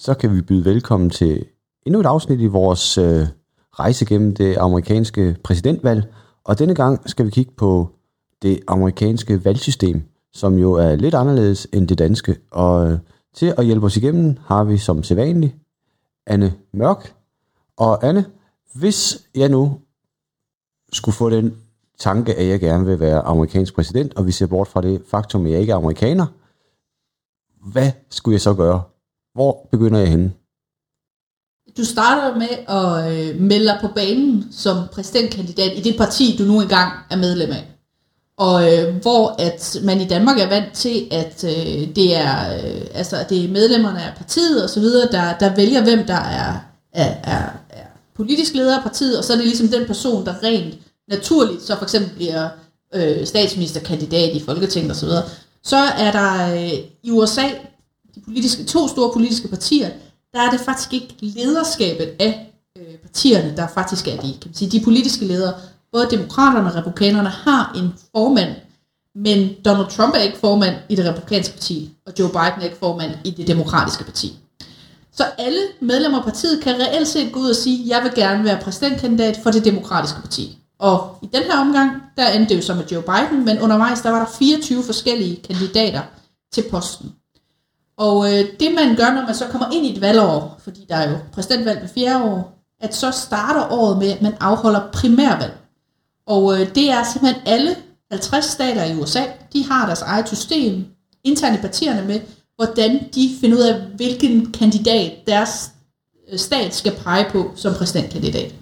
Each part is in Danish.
så kan vi byde velkommen til endnu et afsnit i vores øh, rejse gennem det amerikanske præsidentvalg. Og denne gang skal vi kigge på det amerikanske valgsystem, som jo er lidt anderledes end det danske. Og øh, til at hjælpe os igennem har vi som sædvanligt Anne Mørk. Og Anne, hvis jeg nu skulle få den tanke, at jeg gerne vil være amerikansk præsident, og vi ser bort fra det faktum, at jeg ikke er amerikaner, hvad skulle jeg så gøre? Hvor begynder jeg henne? Du starter med at øh, melde dig på banen som præsidentkandidat i det parti, du nu engang er medlem af. Og øh, hvor at man i Danmark er vant til, at øh, det er øh, altså det er medlemmerne af partiet og så videre, der, der vælger hvem der er, er, er, er politisk leder af partiet, og så er det ligesom den person, der rent naturligt så for eksempel bliver øh, statsministerkandidat i Folketinget osv., så, så er der øh, i USA de politiske, to store politiske partier, der er det faktisk ikke lederskabet af øh, partierne, der faktisk er de, kan man sige, de politiske ledere. Både demokraterne og republikanerne har en formand, men Donald Trump er ikke formand i det republikanske parti, og Joe Biden er ikke formand i det demokratiske parti. Så alle medlemmer af partiet kan reelt set gå ud og sige, jeg vil gerne være præsidentkandidat for det demokratiske parti. Og i den her omgang, der endte det jo så med Joe Biden, men undervejs der var der 24 forskellige kandidater til posten. Og øh, det man gør, når man så kommer ind i et valgår, fordi der er jo præsidentvalg ved fjerde år, at så starter året med, at man afholder primærvalg. Og øh, det er simpelthen alle 50 stater i USA, de har deres eget system, internt i partierne med, hvordan de finder ud af, hvilken kandidat deres øh, stat skal pege på som præsidentkandidat.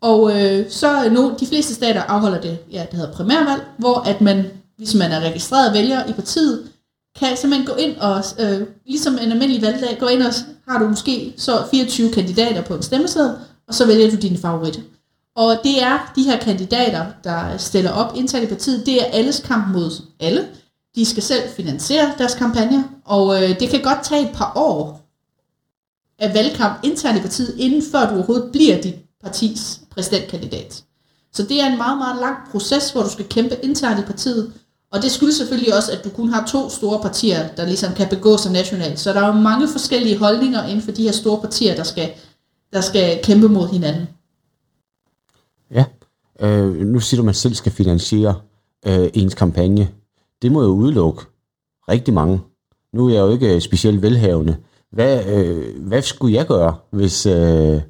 Og øh, så nu, de fleste stater afholder det, ja, det hedder primærvalg, hvor at man, hvis man er registreret vælger i partiet, kan simpelthen gå ind og, øh, ligesom en almindelig valgdag, gå ind og har du måske så 24 kandidater på en stemmeseddel, og så vælger du din favorit. Og det er de her kandidater, der stiller op internt i partiet, det er alles kamp mod alle. De skal selv finansiere deres kampagne, og øh, det kan godt tage et par år af valgkamp internt i partiet, inden før du overhovedet bliver dit partis præsidentkandidat. Så det er en meget, meget lang proces, hvor du skal kæmpe internt i partiet, og det skyldes selvfølgelig også, at du kun har to store partier, der ligesom kan begå sig nationalt. Så der er jo mange forskellige holdninger inden for de her store partier, der skal, der skal kæmpe mod hinanden. Ja, øh, nu siger du, at man selv skal finansiere øh, ens kampagne. Det må jo udelukke rigtig mange. Nu er jeg jo ikke øh, specielt velhavende. Hvad, øh, hvad skulle jeg gøre, hvis, øh,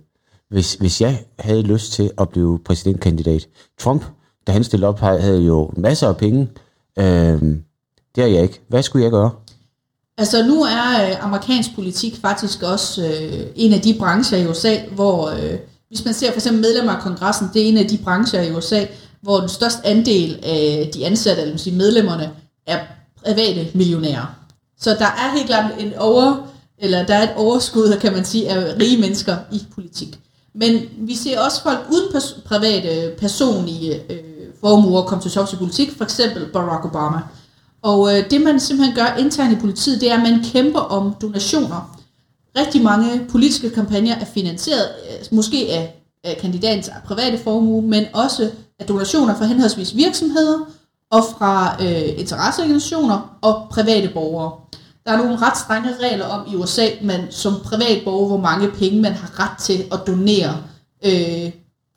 hvis, hvis jeg havde lyst til at blive præsidentkandidat? Trump, da han stillede op, havde jo masser af penge, Øh, det er jeg ikke. Hvad skulle jeg gøre? Altså nu er øh, amerikansk politik faktisk også øh, en af de brancher i USA, hvor øh, hvis man ser for eksempel medlemmer af kongressen, det er en af de brancher i USA, hvor den største andel af de ansatte, eller sige medlemmerne, er private millionærer. Så der er helt klart en over, eller der er et overskud, kan man sige, af rige mennesker i politik. Men vi ser også folk uden pers- private personlige øh, øh formuer kom til tops i politik, for eksempel Barack Obama. Og øh, det man simpelthen gør internt i politiet, det er, at man kæmper om donationer. Rigtig mange politiske kampagner er finansieret, øh, måske af, af kandidatens private formue, men også af donationer fra henholdsvis virksomheder og fra øh, interesseorganisationer og private borgere. Der er nogle ret strenge regler om i USA, man som privat borger, hvor mange penge man har ret til at donere øh,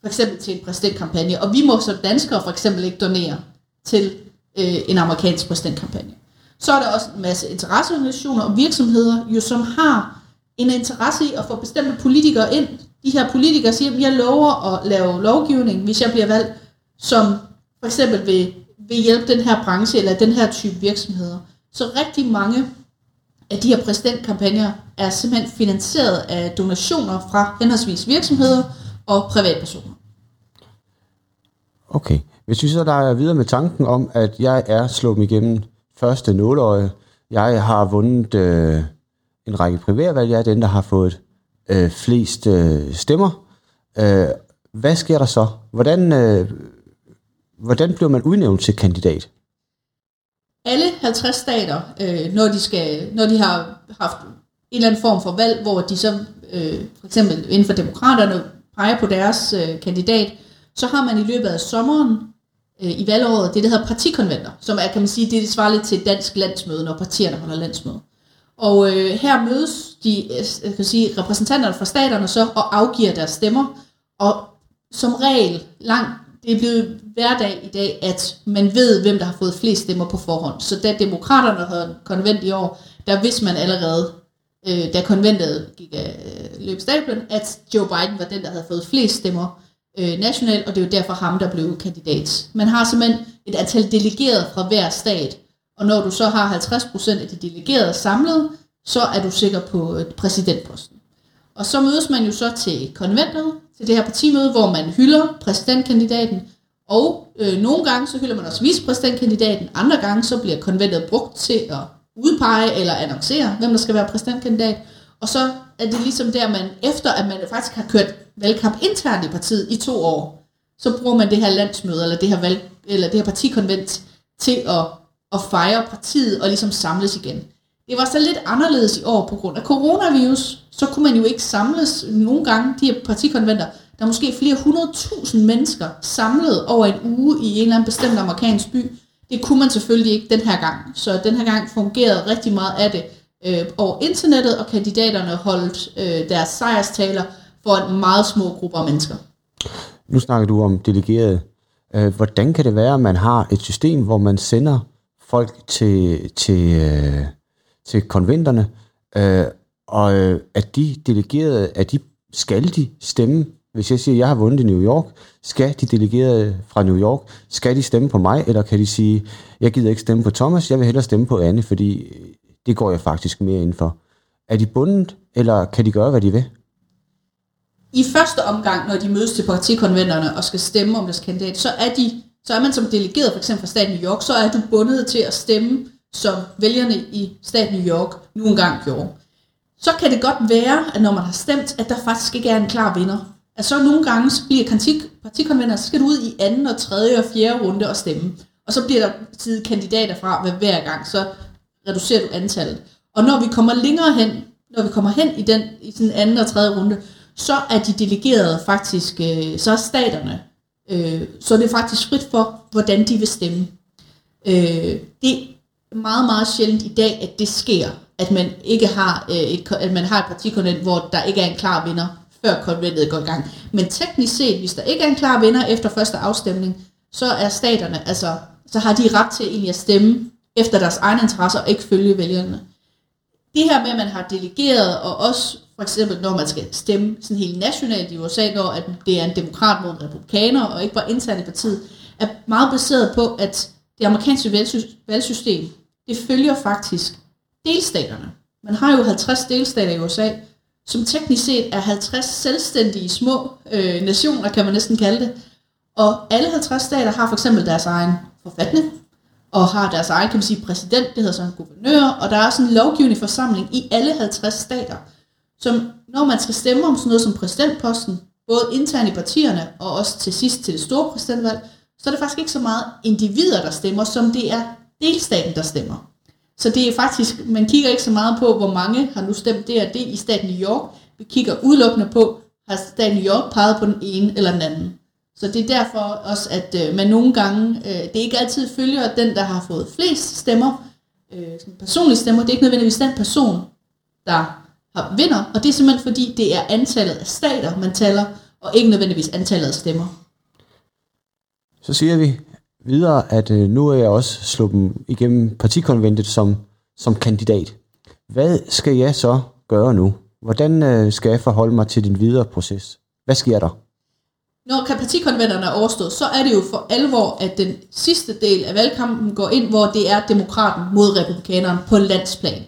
for eksempel til en præsidentkampagne, og vi må som danskere for eksempel ikke donere til øh, en amerikansk præsidentkampagne. Så er der også en masse interesseorganisationer og virksomheder, jo, som har en interesse i at få bestemte politikere ind. De her politikere siger, at jeg lover at lave lovgivning, hvis jeg bliver valgt, som for eksempel vil, vil hjælpe den her branche eller den her type virksomheder. Så rigtig mange af de her præsidentkampagner er simpelthen finansieret af donationer fra henholdsvis virksomheder og privatpersoner. Okay. Hvis vi så der videre med tanken om, at jeg er slået igennem første nåløje, jeg har vundet øh, en række privatvalg, jeg er den, der har fået øh, flest øh, stemmer. Øh, hvad sker der så? Hvordan, øh, hvordan bliver man udnævnt til kandidat? Alle 50 stater, øh, når, de skal, når de har haft en eller anden form for valg, hvor de så øh, for eksempel inden for demokraterne peger på deres øh, kandidat, så har man i løbet af sommeren øh, i valgåret det, der hedder partikonventer, som er, kan man sige, det, det svarer lidt til dansk landsmøde, når partierne holder landsmøde. Og øh, her mødes de øh, jeg kan sige, repræsentanterne fra staterne så og afgiver deres stemmer. Og som regel, langt, det er blevet hverdag i dag, at man ved, hvem der har fået flest stemmer på forhånd. Så da demokraterne havde konvent i år, der vidste man allerede, øh, da konventet gik af øh, løbstablen, at Joe Biden var den, der havde fået flest stemmer øh, nationalt, og det er jo derfor ham, der blev kandidat. Man har simpelthen et antal delegerede fra hver stat, og når du så har 50% af de delegerede samlet, så er du sikker på øh, præsidentposten. Og så mødes man jo så til konventet, til det her partimøde, hvor man hylder præsidentkandidaten, og øh, nogle gange så hylder man også vicepræsidentkandidaten, andre gange så bliver konventet brugt til at udpege eller annoncere, hvem der skal være præsidentkandidat. Og så er det ligesom der, man efter at man faktisk har kørt valgkamp internt i partiet i to år, så bruger man det her landsmøde, eller det her, valg, eller det her partikonvent til at, at fejre partiet og ligesom samles igen. Det var så lidt anderledes i år på grund af coronavirus. Så kunne man jo ikke samles nogle gange, de her partikonventer. Der er måske flere hundredtusind mennesker samlet over en uge i en eller anden bestemt amerikansk by. Det kunne man selvfølgelig ikke den her gang. Så den her gang fungerede rigtig meget af det øh, over internettet, og kandidaterne holdt øh, deres sejrstaler for en meget små grupper af mennesker. Nu snakker du om delegerede. Øh, hvordan kan det være, at man har et system, hvor man sender folk til, til, øh, til konventerne, øh, og at de delegerede, at de skal de stemme, hvis jeg siger, at jeg har vundet i New York, skal de delegerede fra New York, skal de stemme på mig, eller kan de sige, jeg gider ikke stemme på Thomas, jeg vil hellere stemme på Anne, fordi det går jeg faktisk mere ind for. Er de bundet, eller kan de gøre, hvad de vil? I første omgang, når de mødes til partikonventerne og skal stemme om deres kandidat, så er, de, så er man som delegeret, for eksempel fra staten New York, så er du bundet til at stemme, som vælgerne i staten New York nu engang gjorde. Så kan det godt være, at når man har stemt, at der faktisk ikke er en klar vinder. At så nogle gange så bliver partikonventer, så skal du ud i anden og tredje og fjerde runde og stemme. Og så bliver der tid kandidater fra hver gang, så reducerer du antallet. Og når vi kommer længere hen, når vi kommer hen i den i den anden og tredje runde, så er de delegerede faktisk, øh, så er staterne, øh, så er det faktisk frit for, hvordan de vil stemme. Øh, det er meget, meget sjældent i dag, at det sker, at man ikke har øh, et, at man har et partikonvent, hvor der ikke er en klar vinder, før konventet går i gang. Men teknisk set, hvis der ikke er en klar vinder efter første afstemning, så er staterne, altså, så har de ret til egentlig at stemme efter deres egne interesser og ikke følge vælgerne. Det her med, at man har delegeret, og også for eksempel når man skal stemme sådan helt nationalt i USA, når at det er en demokrat mod en republikaner, og ikke bare internt i partiet, er meget baseret på, at det amerikanske valgsystem, det følger faktisk delstaterne. Man har jo 50 delstater i USA, som teknisk set er 50 selvstændige små øh, nationer, kan man næsten kalde det. Og alle 50 stater har for eksempel deres egen forfatning, og har deres egen, kan man sige, præsident, det hedder så en guvernør, og der er sådan en lovgivende forsamling i alle 50 stater, som når man skal stemme om sådan noget som præsidentposten, både internt i partierne og også til sidst til det store præsidentvalg, så er det faktisk ikke så meget individer, der stemmer, som det er delstaten, der stemmer. Så det er faktisk, man kigger ikke så meget på, hvor mange har nu stemt det og det i staten New York. Vi kigger udelukkende på, har staten New York peget på den ene eller den anden. Så det er derfor også, at øh, man nogle gange, øh, det ikke altid følger den, der har fået flest stemmer, øh, personlige stemmer, det er ikke nødvendigvis den person, der har vinder, og det er simpelthen fordi, det er antallet af stater, man taler, og ikke nødvendigvis antallet af stemmer. Så siger vi videre, at øh, nu er jeg også sluppet igennem partikonventet som, som kandidat. Hvad skal jeg så gøre nu? Hvordan øh, skal jeg forholde mig til din videre proces? Hvad sker der? Når partikonventerne er overstået, så er det jo for alvor, at den sidste del af valgkampen går ind, hvor det er demokraten mod republikaneren på landsplan.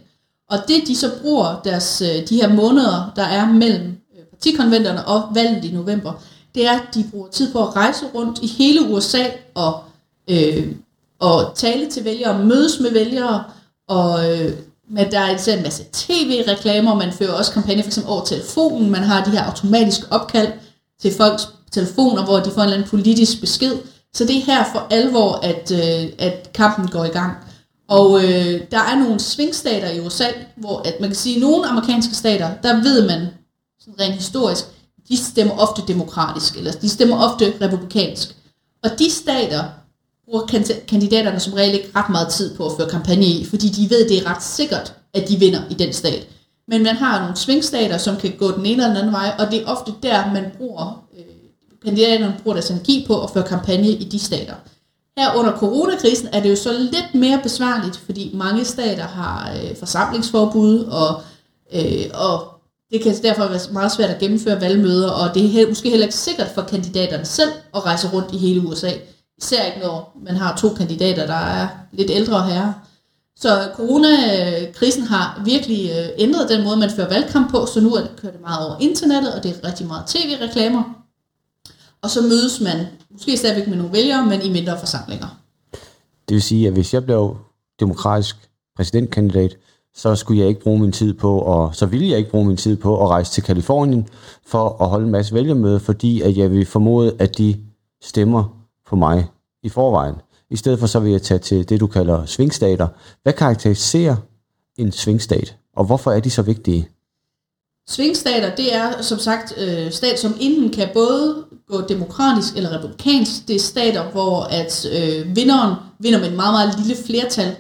Og det de så bruger deres, øh, de her måneder, der er mellem øh, partikonventerne og valget i november, det er, at de bruger tid på at rejse rundt i hele USA og, øh, og tale til vælgere, mødes med vælgere, og øh, men der er en masse tv-reklamer, man fører også kampagne for eksempel over telefonen, man har de her automatiske opkald til folks telefoner, hvor de får en eller anden politisk besked. Så det er her for alvor, at, øh, at kampen går i gang. Og øh, der er nogle svingstater i USA, hvor at man kan sige, at nogle amerikanske stater, der ved man sådan rent historisk, de stemmer ofte demokratisk, eller de stemmer ofte republikansk. Og de stater bruger kandidaterne som regel ikke ret meget tid på at føre kampagne i, fordi de ved, det er ret sikkert, at de vinder i den stat. men man har nogle svingstater, som kan gå den ene eller den anden vej, og det er ofte der, man bruger, øh, kandidaterne bruger deres energi på at føre kampagne i de stater. Her under coronakrisen er det jo så lidt mere besværligt, fordi mange stater har øh, forsamlingsforbud, og, øh, og det kan derfor være meget svært at gennemføre valgmøder, og det er måske heller ikke sikkert for kandidaterne selv at rejse rundt i hele USA. Især ikke når man har to kandidater, der er lidt ældre herrer. Så coronakrisen har virkelig øh, ændret den måde, man fører valgkamp på, så nu er det kørt det meget over internettet, og det er rigtig meget tv-reklamer. Og så mødes man, måske stadigvæk med nogle vælgere, men i mindre forsamlinger. Det vil sige, at hvis jeg blev demokratisk præsidentkandidat, så skulle jeg ikke bruge min tid på, og så ville jeg ikke bruge min tid på at rejse til Kalifornien for at holde en masse vælgermøder, fordi at jeg vil formode, at de stemmer på mig i forvejen. I stedet for så vil jeg tage til det, du kalder svingstater. Hvad karakteriserer en svingstat, og hvorfor er de så vigtige? Svingstater, det er som sagt øh, stat, som inden kan både gå demokratisk eller republikansk. Det er stater, hvor at øh, vinderen vinder med en meget, meget lille flertal.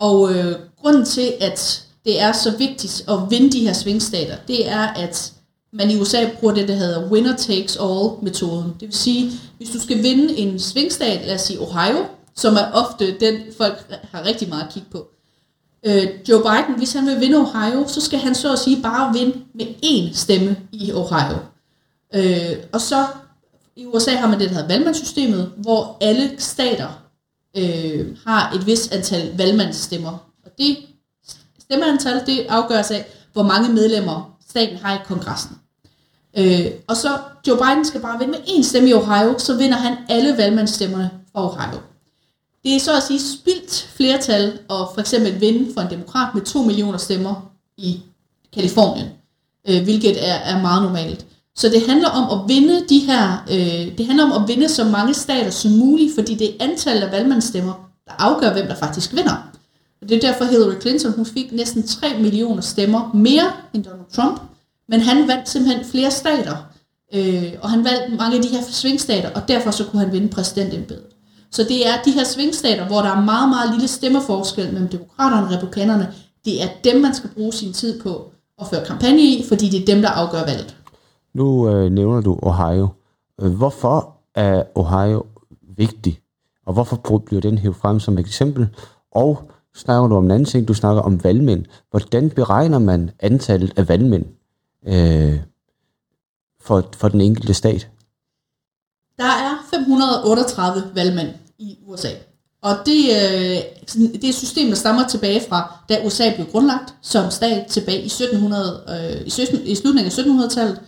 Og øh, grunden til, at det er så vigtigt at vinde de her svingstater, det er, at man i USA bruger det, der hedder winner takes all metoden. Det vil sige, hvis du skal vinde en svingstat, lad os sige Ohio, som er ofte den, folk har rigtig meget at kigge på. Øh, Joe Biden, hvis han vil vinde Ohio, så skal han så at sige bare vinde med én stemme i Ohio. Øh, og så i USA har man det, der hedder valgmandssystemet, hvor alle stater øh, har et vis antal valgmandsstemmer. Og det stemmeantal, det afgøres af, hvor mange medlemmer staten har i kongressen. Øh, og så Joe Biden skal bare vinde med én stemme i Ohio, så vinder han alle valgmandsstemmerne fra Ohio. Det er så at sige spildt flertal og for eksempel vinde for en demokrat med 2 millioner stemmer i Kalifornien, øh, hvilket er, er meget normalt. Så det handler om at vinde de her, øh, det handler om at vinde så mange stater som muligt, fordi det er antallet af valgmandsstemmer, der afgør, hvem der faktisk vinder. Og det er derfor Hillary Clinton, hun fik næsten 3 millioner stemmer mere end Donald Trump, men han vandt simpelthen flere stater, øh, og han valgte mange af de her svingstater, og derfor så kunne han vinde præsidentembedet. Så det er de her svingstater, hvor der er meget, meget lille stemmeforskel mellem demokraterne og republikanerne. Det er dem, man skal bruge sin tid på at føre kampagne i, fordi det er dem, der afgør valget. Nu øh, nævner du Ohio. Øh, hvorfor er Ohio vigtig? Og hvorfor bliver den hævet frem som eksempel? Og snakker du om en anden ting, du snakker om valgmænd. Hvordan beregner man antallet af valgmænd øh, for, for den enkelte stat? Der er 538 valgmænd i USA. Og det, øh, det er et system, der stammer tilbage fra, da USA blev grundlagt som stat tilbage i, 1700, øh, i, 17, i slutningen af 1700-tallet.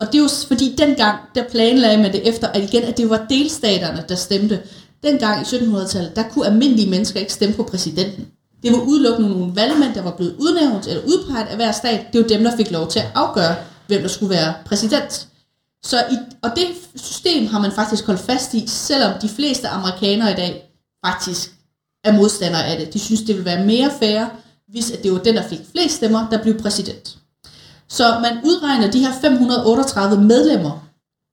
Og det er jo fordi dengang, der planlagde man det efter, at igen, at det var delstaterne, der stemte. Dengang i 1700-tallet, der kunne almindelige mennesker ikke stemme på præsidenten. Det var udelukkende nogle valgmænd, der var blevet udnævnt eller udpeget af hver stat. Det var dem, der fik lov til at afgøre, hvem der skulle være præsident. Så i, og det system har man faktisk holdt fast i, selvom de fleste amerikanere i dag faktisk er modstandere af det. De synes, det vil være mere fair, hvis at det var den, der fik flest stemmer, der blev præsident. Så man udregner de her 538 medlemmer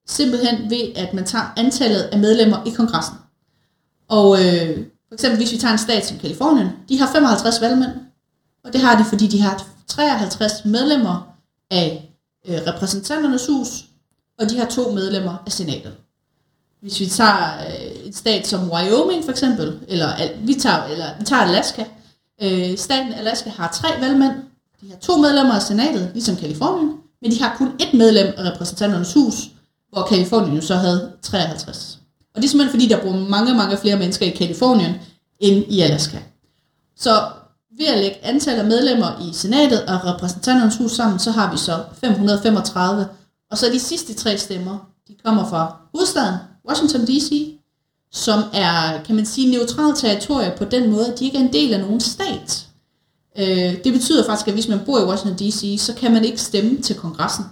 simpelthen ved, at man tager antallet af medlemmer i kongressen. Og øh, for eksempel hvis vi tager en stat som Kalifornien, de har 55 valgmænd, og det har de, fordi de har 53 medlemmer af øh, repræsentanternes hus, og de har to medlemmer af senatet. Hvis vi tager øh, et stat som Wyoming for eksempel, eller vi tager, eller, vi tager Alaska, øh, staten Alaska har tre valgmænd, de har to medlemmer af senatet, ligesom Kalifornien, men de har kun et medlem af repræsentanternes hus, hvor Kalifornien jo så havde 53. Og det er simpelthen fordi, der bor mange, mange flere mennesker i Kalifornien end i Alaska. Så ved at lægge antallet af medlemmer i senatet og repræsentanternes hus sammen, så har vi så 535 og så de sidste tre stemmer, de kommer fra hovedstaden, Washington D.C., som er, kan man sige, neutralt territorie på den måde, at de ikke er en del af nogen stat. Øh, det betyder faktisk, at hvis man bor i Washington D.C., så kan man ikke stemme til kongressen.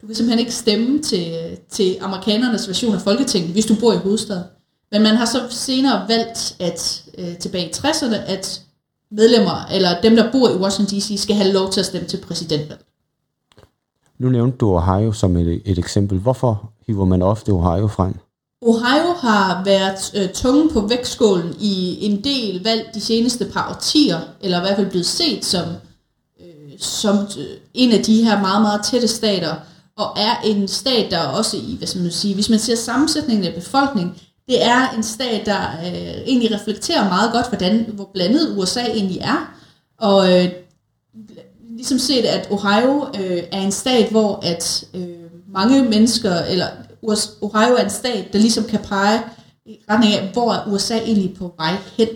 Du kan simpelthen ikke stemme til, til amerikanernes version af Folketinget, hvis du bor i hovedstaden. Men man har så senere valgt, at øh, tilbage i 60'erne, at medlemmer, eller dem, der bor i Washington D.C., skal have lov til at stemme til præsidentvalg. Nu nævnte du Ohio som et, et eksempel. Hvorfor hiver man ofte Ohio frem? Ohio har været øh, tunge på vægtskålen i en del valg de seneste par årtier, eller i hvert fald blevet set som øh, som øh, en af de her meget, meget tætte stater, og er en stat, der også i, hvad skal man sige, hvis man ser sammensætningen af befolkningen, det er en stat, der øh, egentlig reflekterer meget godt, hvordan, hvor blandet USA egentlig er. Og øh, ligesom set, at Ohio øh, er en stat, hvor at øh, mange mennesker, eller Ohio er en stat, der ligesom kan pege i retning af, hvor er USA egentlig på vej hen.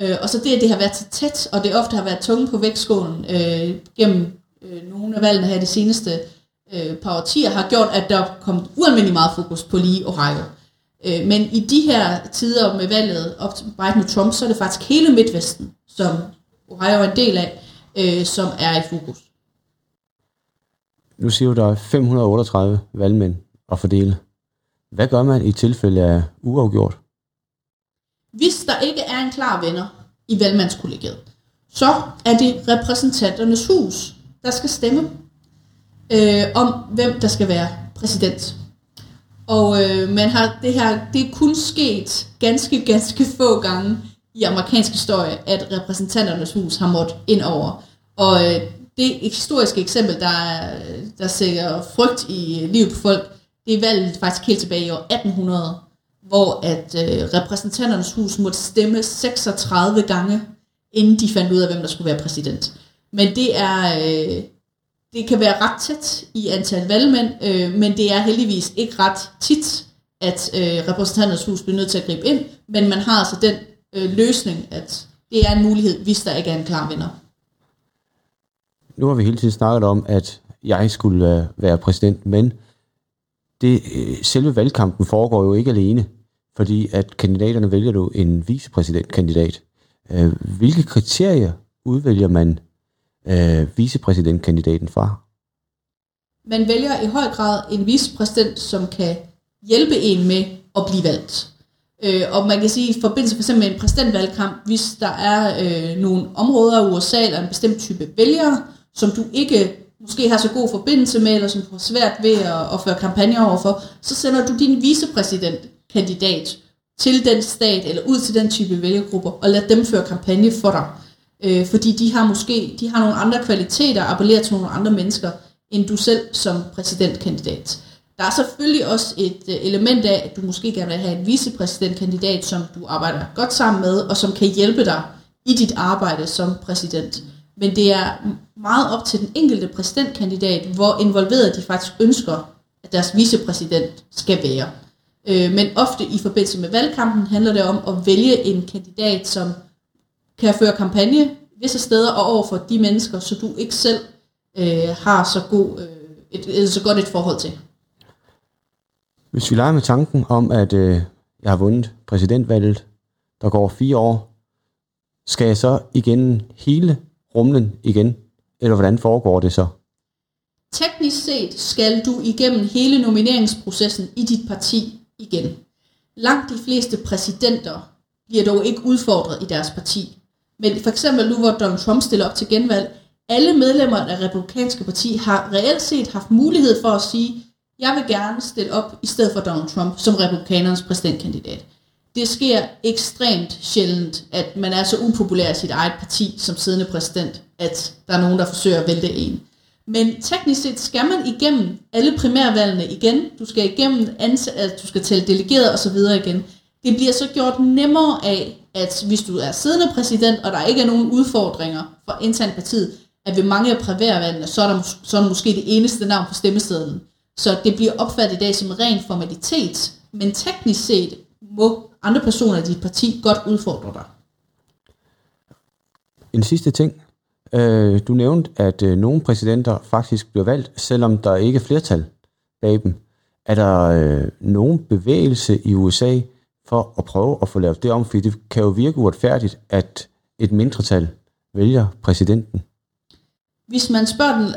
Øh, og så det, at det har været så tæt, og det ofte har været tunge på vægtskålen øh, gennem øh, nogle af valgene her de seneste øh, par årtier, har gjort, at der er kommet ualmindelig meget fokus på lige Ohio. Øh, men i de her tider med valget op til Biden og Trump, så er det faktisk hele Midtvesten, som Ohio er en del af, øh, som er i fokus. Nu siger du, der er 538 valgmænd at fordele. Hvad gør man i tilfælde af uafgjort? Hvis der ikke er en klar vinder i valgmandskollegiet, så er det repræsentanternes hus, der skal stemme øh, om, hvem der skal være præsident. Og øh, man har det her, det er kun sket ganske, ganske få gange i amerikansk historie, at repræsentanternes hus har måttet ind over. Og øh, det historiske eksempel, der, der sætter frygt i livet på folk, det er valget faktisk helt tilbage i år 1800, hvor at øh, repræsentanternes hus måtte stemme 36 gange, inden de fandt ud af, hvem der skulle være præsident. Men det er, øh, det kan være ret tæt i antal valgmænd, øh, men det er heldigvis ikke ret tit, at øh, repræsentanternes hus bliver nødt til at gribe ind, men man har altså den øh, løsning, at det er en mulighed, hvis der ikke er en klar vinder. Nu har vi hele tiden snakket om, at jeg skulle øh, være præsident, men det, øh, selve valgkampen foregår jo ikke alene, fordi at kandidaterne vælger du en vicepræsidentkandidat. Øh, hvilke kriterier udvælger man øh, vicepræsidentkandidaten fra? Man vælger i høj grad en vicepræsident, som kan hjælpe en med at blive valgt. Øh, og man kan sige, i forbindelse for eksempel med en præsidentvalgkamp, hvis der er øh, nogle områder i USA, eller en bestemt type vælgere, som du ikke måske har så god forbindelse med, eller som du har svært ved at, at føre kampagne overfor, så sender du din vicepræsidentkandidat til den stat, eller ud til den type vælgergrupper, og lad dem føre kampagne for dig. Øh, fordi de har måske de har nogle andre kvaliteter, appellerer til nogle andre mennesker, end du selv som præsidentkandidat. Der er selvfølgelig også et øh, element af, at du måske gerne vil have en vicepræsidentkandidat, som du arbejder godt sammen med, og som kan hjælpe dig i dit arbejde som præsident. Men det er meget op til den enkelte præsidentkandidat, hvor involveret de faktisk ønsker, at deres vicepræsident skal være. Øh, men ofte i forbindelse med valgkampen handler det om at vælge en kandidat, som kan føre kampagne visse steder og over for de mennesker, så du ikke selv øh, har så, god, øh, et, et, så godt et forhold til. Hvis vi leger med tanken om, at øh, jeg har vundet præsidentvalget, der går fire år, skal jeg så igen hele rumlen igen? Eller hvordan foregår det så? Teknisk set skal du igennem hele nomineringsprocessen i dit parti igen. Langt de fleste præsidenter bliver dog ikke udfordret i deres parti. Men for eksempel nu, hvor Donald Trump stiller op til genvalg, alle medlemmer af det republikanske parti har reelt set haft mulighed for at sige, jeg vil gerne stille op i stedet for Donald Trump som republikanernes præsidentkandidat. Det sker ekstremt sjældent, at man er så upopulær i sit eget parti som siddende præsident, at der er nogen, der forsøger at vælte en. Men teknisk set skal man igennem alle primærvalgene igen. Du skal igennem, at du skal tælle delegeret osv. igen. Det bliver så gjort nemmere af, at hvis du er siddende præsident, og der ikke er nogen udfordringer for internt partiet, at ved mange af primærvalgene, så er, der, så er der måske det eneste navn på stemmesedlen. Så det bliver opfattet i dag som en ren formalitet, men teknisk set må andre personer i dit parti godt udfordre dig. En sidste ting. Øh, du nævnte, at øh, nogle præsidenter faktisk bliver valgt, selvom der ikke er flertal bag dem. Er der øh, nogen bevægelse i USA for at prøve at få lavet det om? Fordi det kan jo virke uretfærdigt, at et mindretal vælger præsidenten. Hvis man spørger den,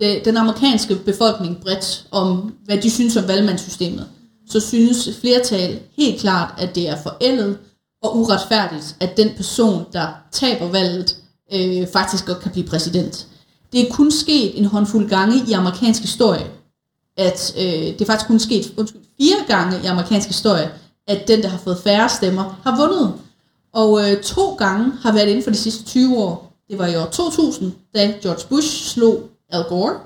den amerikanske befolkning bredt om, hvad de synes om valgmandssystemet, så synes flertal helt klart, at det er forældet og uretfærdigt, at den person, der taber valget, øh, faktisk godt kan blive præsident. Det er kun sket en håndfuld gange i amerikansk historie, at øh, det er faktisk kun sket undskyld, fire gange i amerikansk historie, at den, der har fået færre stemmer, har vundet. Og øh, to gange har været inden for de sidste 20 år. Det var i år 2000, da George Bush slog Al Gore,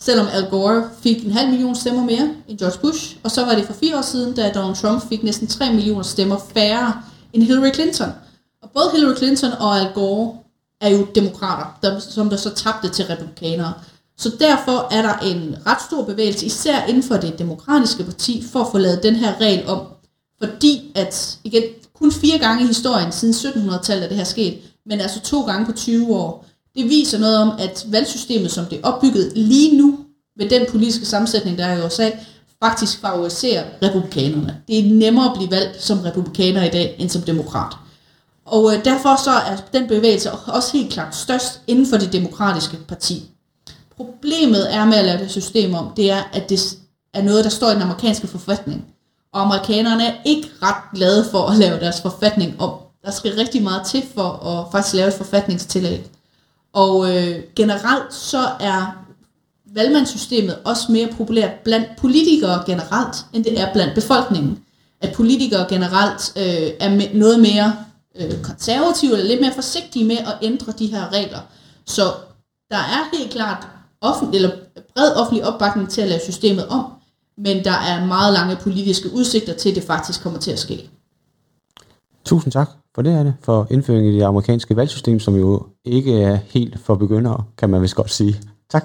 selvom Al Gore fik en halv million stemmer mere end George Bush, og så var det for fire år siden, da Donald Trump fik næsten 3 millioner stemmer færre end Hillary Clinton. Og både Hillary Clinton og Al Gore er jo demokrater, der, som der så tabte til republikanere. Så derfor er der en ret stor bevægelse, især inden for det demokratiske parti, for at få lavet den her regel om. Fordi at, igen, kun fire gange i historien siden 1700-tallet er det her sket, men altså to gange på 20 år. Det viser noget om, at valgsystemet, som det er opbygget lige nu, med den politiske sammensætning, der er i USA, faktisk favoriserer republikanerne. Det er nemmere at blive valgt som republikaner i dag, end som demokrat. Og øh, derfor så er den bevægelse også helt klart størst inden for det demokratiske parti. Problemet er med at lave det system om, det er, at det er noget, der står i den amerikanske forfatning. Og amerikanerne er ikke ret glade for at lave deres forfatning om. Der skal rigtig meget til for at faktisk lave et forfatningstillæg. Og øh, generelt så er valgmandssystemet også mere populært blandt politikere generelt, end det er blandt befolkningen. At politikere generelt øh, er noget mere øh, konservative, eller lidt mere forsigtige med at ændre de her regler. Så der er helt klart offentlig, eller bred offentlig opbakning til at lave systemet om, men der er meget lange politiske udsigter til, at det faktisk kommer til at ske. Tusind tak for det, Anne, for indføringen i det amerikanske valgsystem, som jo ikke er helt for begyndere, kan man vist godt sige. Tak.